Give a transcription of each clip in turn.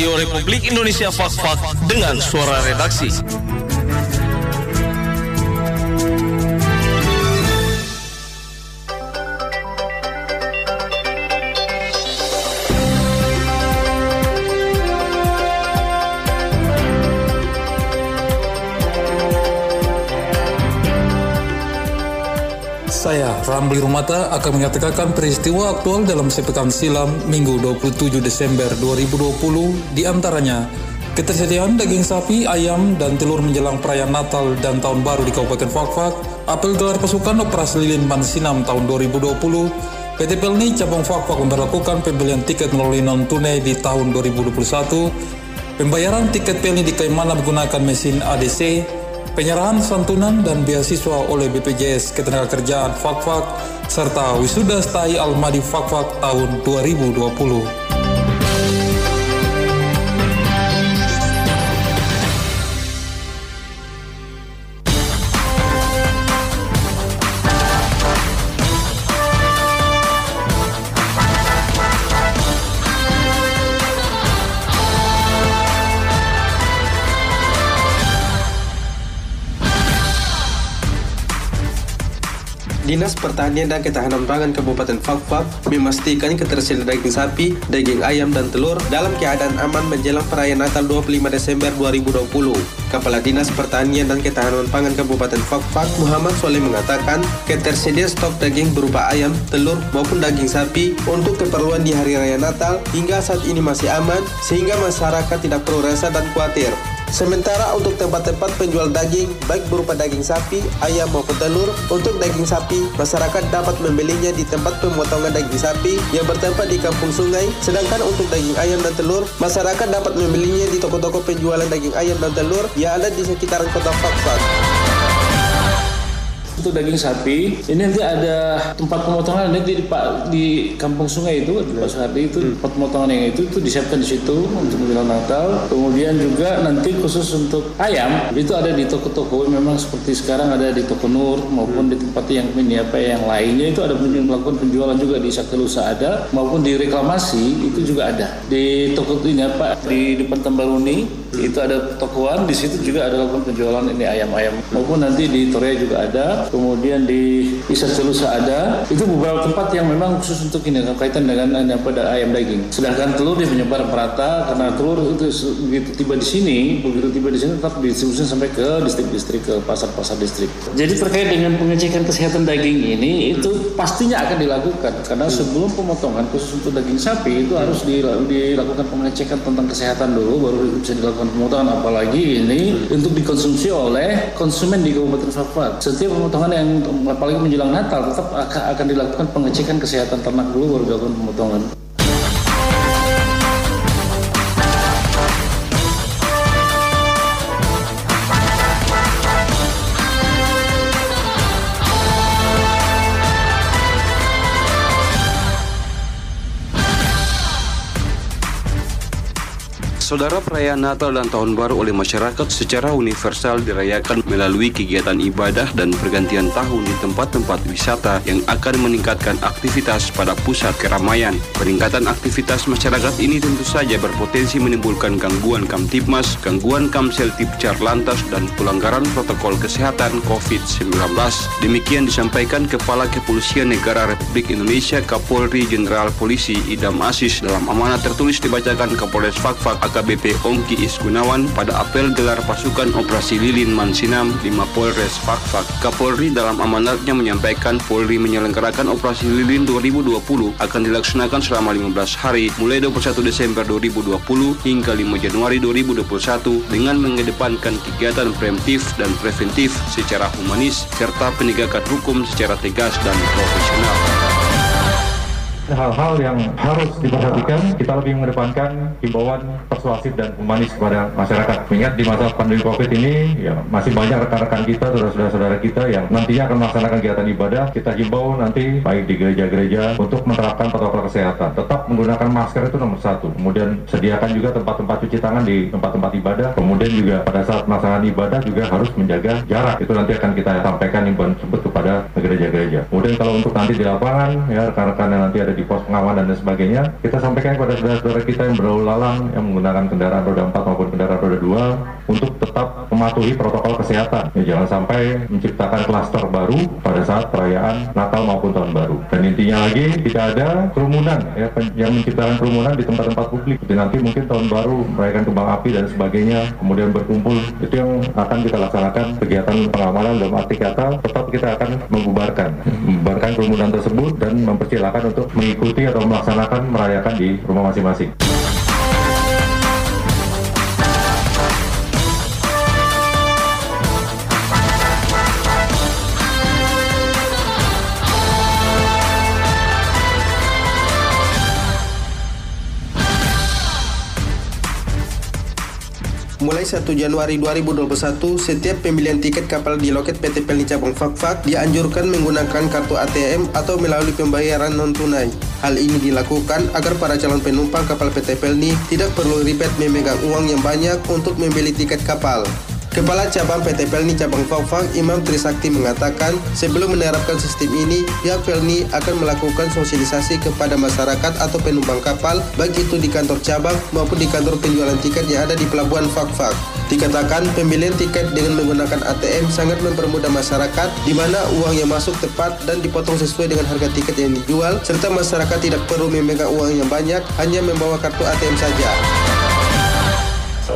Radio Republik Indonesia Fak-Fak dengan suara redaksi. Saya, Ramli Rumata, akan mengatakan peristiwa aktual dalam sepekan silam Minggu 27 Desember 2020 di antaranya ketersediaan daging sapi, ayam, dan telur menjelang perayaan Natal dan Tahun Baru di Kabupaten Fakfak, apel gelar pasukan operasi lilin Mansinam tahun 2020, PT Pelni cabang Fakfak memperlakukan pembelian tiket melalui non-tunai di tahun 2021, pembayaran tiket Pelni di Kaimana menggunakan mesin ADC, penyerahan santunan dan beasiswa oleh BPJS Ketenagakerjaan Fakfak serta wisuda stai Almadi Fakfak tahun 2020. Dinas Pertanian dan Ketahanan Pangan Kabupaten Fakfak memastikan ketersediaan daging sapi, daging ayam, dan telur dalam keadaan aman menjelang perayaan Natal 25 Desember 2020. Kepala Dinas Pertanian dan Ketahanan Pangan Kabupaten Fakfak Muhammad Soleh mengatakan ketersediaan stok daging berupa ayam, telur, maupun daging sapi untuk keperluan di hari raya Natal hingga saat ini masih aman sehingga masyarakat tidak perlu resah dan khawatir. Sementara untuk tempat-tempat penjual daging, baik berupa daging sapi, ayam maupun telur, untuk daging sapi, masyarakat dapat membelinya di tempat pemotongan daging sapi yang bertempat di kampung sungai, sedangkan untuk daging ayam dan telur, masyarakat dapat membelinya di toko-toko penjualan daging ayam dan telur yang ada di sekitaran kota Fakfak. Untuk daging sapi, ini nanti ada tempat pemotongan nanti di, di, di kampung sungai itu, di Pak Suhardi itu tempat pemotongan yang itu itu disiapkan di situ untuk menjelang Natal. Kemudian juga nanti khusus untuk ayam itu ada di toko-toko. Memang seperti sekarang ada di toko Nur maupun di tempat yang ini apa yang lainnya. Itu ada melakukan penjualan juga di Saktilusa ada maupun di reklamasi itu juga ada. Di toko ini apa di depan Tambaruni itu ada tokoan di situ juga ada lakukan penjualan ini ayam-ayam. Maupun nanti di Torea juga ada kemudian di Isa Celusa ada. Itu beberapa tempat yang memang khusus untuk ini kaitan dengan apa ayam daging. Sedangkan telur dia menyebar merata karena telur itu begitu tiba di sini begitu tiba di sini tetap distribusi sampai ke distrik-distrik ke pasar-pasar distrik. Jadi terkait dengan pengecekan kesehatan daging ini itu pastinya akan dilakukan. Karena sebelum pemotongan khusus untuk daging sapi itu harus dilakukan pengecekan tentang kesehatan dulu baru bisa dilakukan pemotongan apalagi ini untuk dikonsumsi oleh konsumen di Kabupaten Fakfak. Setiap pemotongan yang apalagi menjelang Natal tetap akan dilakukan pengecekan kesehatan ternak dulu baru dilakukan pemotongan. Saudara perayaan Natal dan Tahun Baru oleh masyarakat secara universal dirayakan melalui kegiatan ibadah dan pergantian tahun di tempat-tempat wisata yang akan meningkatkan aktivitas pada pusat keramaian. Peningkatan aktivitas masyarakat ini tentu saja berpotensi menimbulkan gangguan Kamtipmas, gangguan Kamseltip Lantas dan pelanggaran protokol kesehatan COVID-19. Demikian disampaikan Kepala Kepolisian Negara Republik Indonesia Kapolri Jenderal Polisi Idam Aziz dalam amanat tertulis dibacakan Kapolres Fakfak AKBP Ongki Isgunawan pada apel gelar pasukan operasi Lilin Mansinam 5 Polres Fakfak. Kapolri dalam amanatnya menyampaikan Polri menyelenggarakan operasi Lilin 2020 akan dilaksanakan selama 15 hari mulai 21 Desember 2020 hingga 5 Januari 2021 dengan mengedepankan kegiatan preventif dan preventif secara humanis serta penegakan hukum secara tegas dan profesional hal-hal yang harus diperhatikan kita lebih mengedepankan himbauan persuasif dan humanis kepada masyarakat. Mengingat di masa pandemi covid ini ya masih banyak rekan-rekan kita saudara-saudara kita yang nantinya akan melaksanakan kegiatan ibadah. Kita himbau nanti baik di gereja-gereja untuk menerapkan protokol kesehatan. Tetap menggunakan masker itu nomor satu. Kemudian sediakan juga tempat-tempat cuci tangan di tempat-tempat ibadah. Kemudian juga pada saat melaksanakan ibadah juga harus menjaga jarak. Itu nanti akan kita sampaikan himbauan tersebut kepada gereja-gereja. Kemudian kalau untuk nanti di lapangan ya rekan-rekan yang nanti ada di di pos pengamanan dan sebagainya, kita sampaikan kepada saudara-saudara kita yang berlalu lalang yang menggunakan kendaraan roda 4 maupun kendaraan roda 2 untuk tetap mematuhi protokol kesehatan. Ya, jangan sampai menciptakan klaster baru pada saat perayaan Natal maupun Tahun Baru. Dan intinya lagi tidak ada kerumunan ya, yang menciptakan kerumunan di tempat-tempat publik. Jadi nanti mungkin Tahun Baru merayakan kembang api dan sebagainya, kemudian berkumpul itu yang akan kita laksanakan kegiatan pengamanan dalam arti kata tetap kita akan membubarkan membubarkan kerumunan tersebut dan mempersilahkan untuk mengikuti atau melaksanakan merayakan di rumah masing-masing. Mulai 1 Januari 2021, setiap pembelian tiket kapal di loket PT Pelni Cabang Fakfak dianjurkan menggunakan kartu ATM atau melalui pembayaran non-tunai. Hal ini dilakukan agar para calon penumpang kapal PT Pelni tidak perlu ribet memegang uang yang banyak untuk membeli tiket kapal. Kepala Cabang PT Pelni Cabang Faufang Imam Trisakti mengatakan sebelum menerapkan sistem ini, pihak Pelni akan melakukan sosialisasi kepada masyarakat atau penumpang kapal baik itu di kantor cabang maupun di kantor penjualan tiket yang ada di pelabuhan Fakfak. Dikatakan pembelian tiket dengan menggunakan ATM sangat mempermudah masyarakat di mana uang yang masuk tepat dan dipotong sesuai dengan harga tiket yang dijual serta masyarakat tidak perlu memegang uang yang banyak hanya membawa kartu ATM saja.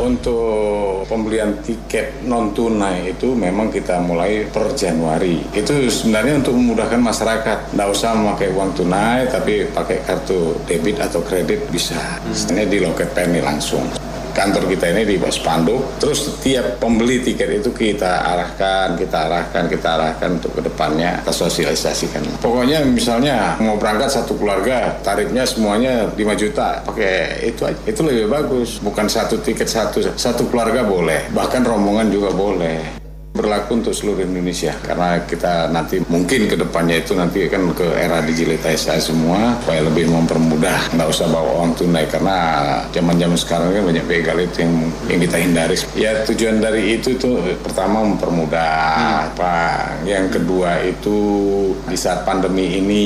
Untuk pembelian tiket non tunai itu memang kita mulai per Januari. Itu sebenarnya untuk memudahkan masyarakat. Tidak usah memakai uang tunai, tapi pakai kartu debit atau kredit bisa. Sebenarnya di loket PNI langsung kantor kita ini di Pos Panduk. Terus setiap pembeli tiket itu kita arahkan, kita arahkan, kita arahkan untuk ke depannya kita sosialisasikan. Pokoknya misalnya mau berangkat satu keluarga, tarifnya semuanya 5 juta, pakai itu aja. Itu lebih bagus. Bukan satu tiket satu, satu keluarga boleh, bahkan rombongan juga boleh berlaku untuk seluruh Indonesia. Karena kita nanti mungkin ke depannya itu nanti kan ke era digitalisasi semua supaya lebih mempermudah. Nggak usah bawa uang tunai karena zaman-zaman sekarang kan banyak begal itu yang yang kita hindari. Ya tujuan dari itu tuh pertama mempermudah. Apa? Yang kedua itu di saat pandemi ini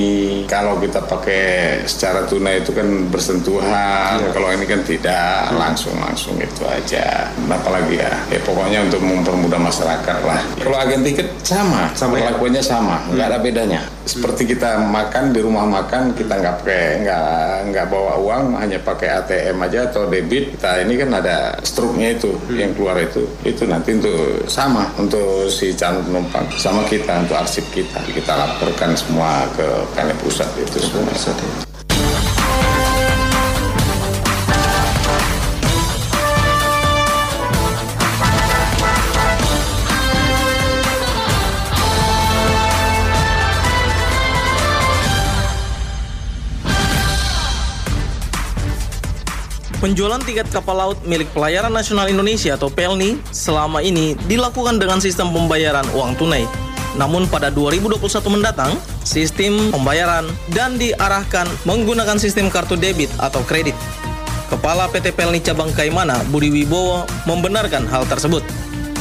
kalau kita pakai secara tunai itu kan bersentuhan. Kalau ini kan tidak langsung langsung itu aja. Apalagi ya ya pokoknya untuk mempermudah masyarakat lah. Kalau agen tiket sama, sama perlakuannya sama, nggak ada bedanya. Seperti kita makan di rumah makan, kita nggak pakai nggak nggak bawa uang, hanya pakai ATM aja atau debit. Kita ini kan ada struknya itu yang keluar itu, itu nanti untuk sama untuk si calon penumpang, sama kita untuk arsip kita. Kita laporkan semua ke PNI pusat itu semua. Penjualan tiket kapal laut milik Pelayaran Nasional Indonesia atau PELNI selama ini dilakukan dengan sistem pembayaran uang tunai. Namun pada 2021 mendatang, sistem pembayaran dan diarahkan menggunakan sistem kartu debit atau kredit. Kepala PT Pelni Cabang Kaimana, Budi Wibowo, membenarkan hal tersebut.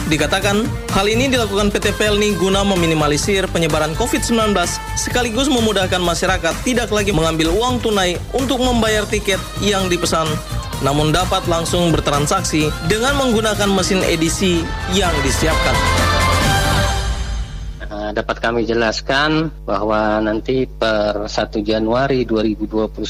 Dikatakan, hal ini dilakukan PT Pelni guna meminimalisir penyebaran COVID-19 sekaligus memudahkan masyarakat tidak lagi mengambil uang tunai untuk membayar tiket yang dipesan namun dapat langsung bertransaksi dengan menggunakan mesin edisi yang disiapkan. Uh, dapat kami jelaskan bahwa nanti per 1 Januari 2021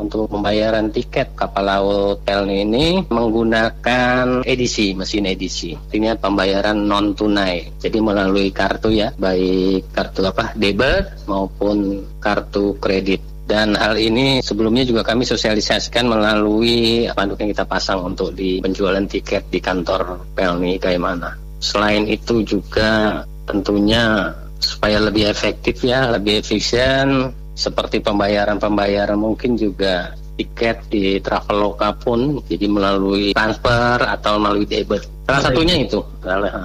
untuk pembayaran tiket kapal laut Pelni ini menggunakan edisi, mesin edisi. Artinya pembayaran non tunai. Jadi melalui kartu ya, baik kartu apa debit maupun kartu kredit. Dan hal ini sebelumnya juga kami sosialisasikan melalui panduk yang kita pasang untuk di penjualan tiket di kantor Pelni Kaimana. Selain itu juga tentunya supaya lebih efektif ya, lebih efisien seperti pembayaran-pembayaran mungkin juga tiket di Traveloka pun jadi melalui transfer atau melalui debit. Salah satunya itu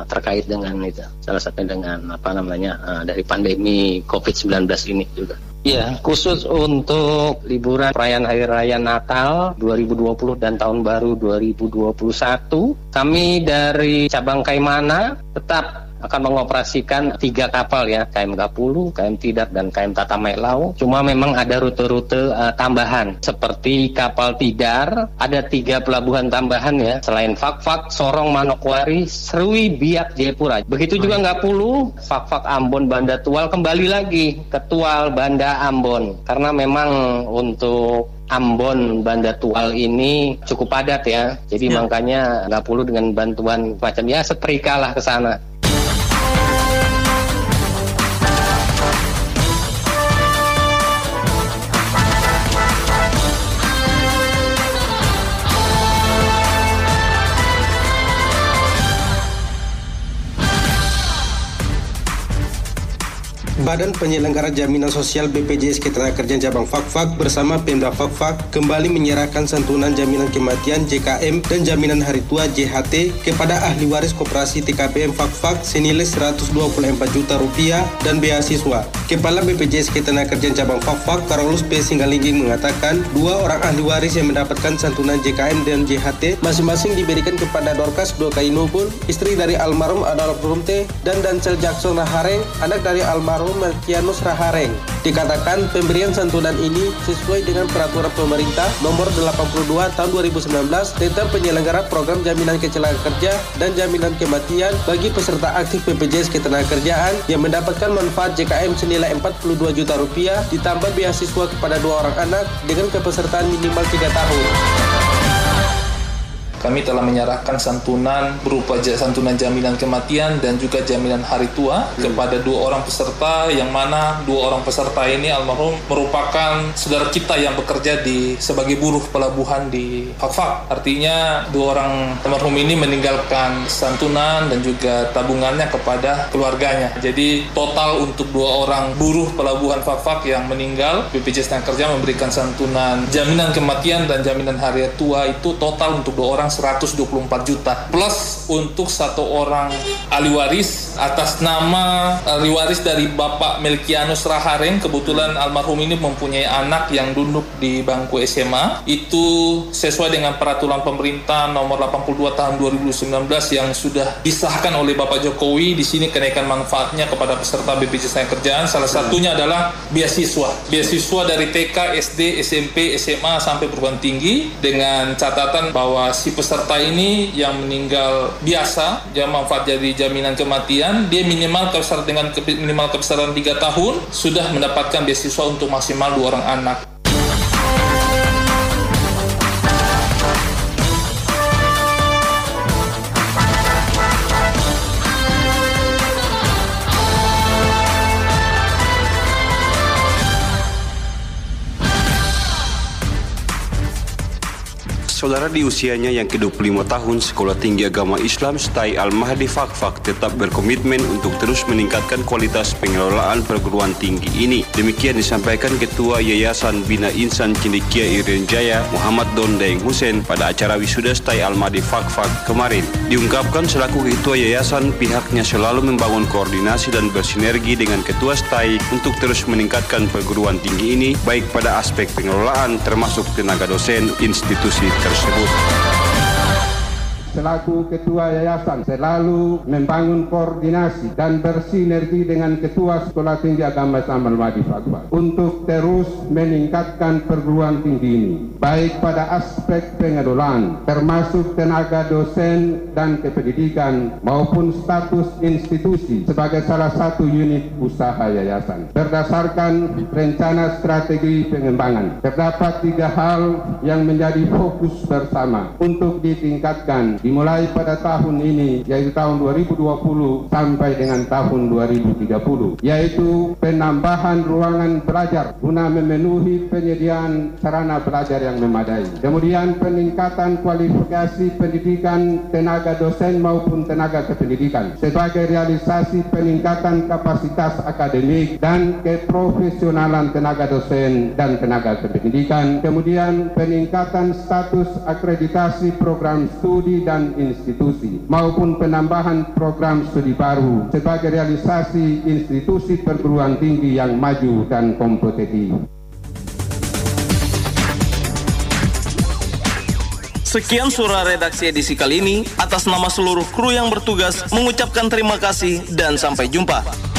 terkait dengan itu. Salah satunya dengan apa namanya eh, dari pandemi COVID-19 ini juga. Ya, khusus untuk liburan perayaan Hari Raya Natal 2020 dan Tahun Baru 2021, kami dari cabang Kaimana tetap akan mengoperasikan tiga kapal ya, KM Gapulu, KM Tidar, dan KM Tata Lau. Cuma memang ada rute-rute uh, tambahan seperti kapal Tidar, ada tiga pelabuhan tambahan ya, selain Fakfak, Sorong, Manokwari, Serui, Biak, Jayapura. Begitu juga Gapulu, Fakfak, Ambon, Banda Tual kembali lagi ke Tual, Banda, Ambon. Karena memang untuk Ambon Banda Tual ini cukup padat ya. Jadi ya. makanya nggak perlu dengan bantuan macam ya setrika lah ke sana. Badan Penyelenggara Jaminan Sosial BPJS Ketenagakerjaan Cabang Fakfak bersama Pemda Fakfak kembali menyerahkan santunan jaminan kematian JKM dan jaminan hari tua JHT kepada ahli waris koperasi TKPM Fakfak senilai 124 juta rupiah dan beasiswa. Kepala BPJS Ketenagakerjaan Cabang Fakfak Karolus P. Singgalingging mengatakan dua orang ahli waris yang mendapatkan santunan JKM dan JHT masing-masing diberikan kepada Dorcas Dokainubun, istri dari almarhum Adolf Brumte, dan Dancel Jackson Rahareng, anak dari almarhum Melkianus Rahareng. Dikatakan pemberian santunan ini sesuai dengan peraturan pemerintah nomor 82 tahun 2019 tentang penyelenggara program jaminan kecelakaan kerja dan jaminan kematian bagi peserta aktif BPJS Ketenagakerjaan yang mendapatkan manfaat JKM senilai 42 juta rupiah ditambah beasiswa kepada dua orang anak dengan kepesertaan minimal 3 tahun kami telah menyerahkan santunan berupa santunan jaminan kematian dan juga jaminan hari tua hmm. kepada dua orang peserta yang mana dua orang peserta ini almarhum merupakan saudara kita yang bekerja di sebagai buruh pelabuhan di Fakfak. Artinya dua orang almarhum ini meninggalkan santunan dan juga tabungannya kepada keluarganya. Jadi total untuk dua orang buruh pelabuhan Fakfak yang meninggal, BPJS Tenaga Kerja memberikan santunan jaminan kematian dan jaminan hari tua itu total untuk dua orang 124 juta plus untuk satu orang ahli waris atas nama ahli waris dari Bapak Melkianus Rahareng. Kebetulan almarhum ini mempunyai anak yang duduk di bangku SMA itu sesuai dengan peraturan pemerintah nomor 82 tahun 2019 yang sudah disahkan oleh Bapak Jokowi. Di sini kenaikan manfaatnya kepada peserta BPJS Kerjaan. Salah satunya adalah beasiswa. Beasiswa dari TK, SD, SMP, SMA sampai perguruan tinggi dengan catatan bahwa si peserta ini yang meninggal biasa, yang manfaat jadi jaminan kematian, dia minimal kalau dengan minimal kebesaran 3 tahun sudah mendapatkan beasiswa untuk maksimal dua orang anak. Saudara di usianya yang ke-25 tahun, Sekolah Tinggi Agama Islam Stai Al-Mahdi Fakfak tetap berkomitmen untuk terus meningkatkan kualitas pengelolaan perguruan tinggi ini. Demikian disampaikan Ketua Yayasan Bina Insan Cendikia Irian Jaya, Muhammad Don Daeng Hussein pada acara wisuda Stai Al-Mahdi Fakfak kemarin. Diungkapkan selaku Ketua Yayasan, pihaknya selalu membangun koordinasi dan bersinergi dengan Ketua Stai untuk terus meningkatkan perguruan tinggi ini, baik pada aspek pengelolaan termasuk tenaga dosen institusi tersebut tersebut selaku ketua yayasan selalu membangun koordinasi dan bersinergi dengan ketua Sekolah Tinggi Agama Islam Al-Mahdi Fatwa. Untuk terus meningkatkan perguruan tinggi ini baik pada aspek pengelolaan termasuk tenaga dosen dan kependidikan maupun status institusi sebagai salah satu unit usaha yayasan. Berdasarkan rencana strategi pengembangan terdapat tiga hal yang menjadi fokus bersama untuk ditingkatkan dimulai pada tahun ini yaitu tahun 2020 sampai dengan tahun 2030 yaitu penambahan ruangan belajar guna memenuhi penyediaan sarana belajar yang memadai. Kemudian peningkatan kualifikasi pendidikan tenaga dosen maupun tenaga kependidikan sebagai realisasi peningkatan kapasitas akademik dan keprofesionalan tenaga dosen dan tenaga kependidikan. Kemudian peningkatan status akreditasi program studi dan dan institusi maupun penambahan program studi baru sebagai realisasi institusi perguruan tinggi yang maju dan kompetitif. Sekian surah redaksi edisi kali ini. Atas nama seluruh kru yang bertugas mengucapkan terima kasih dan sampai jumpa.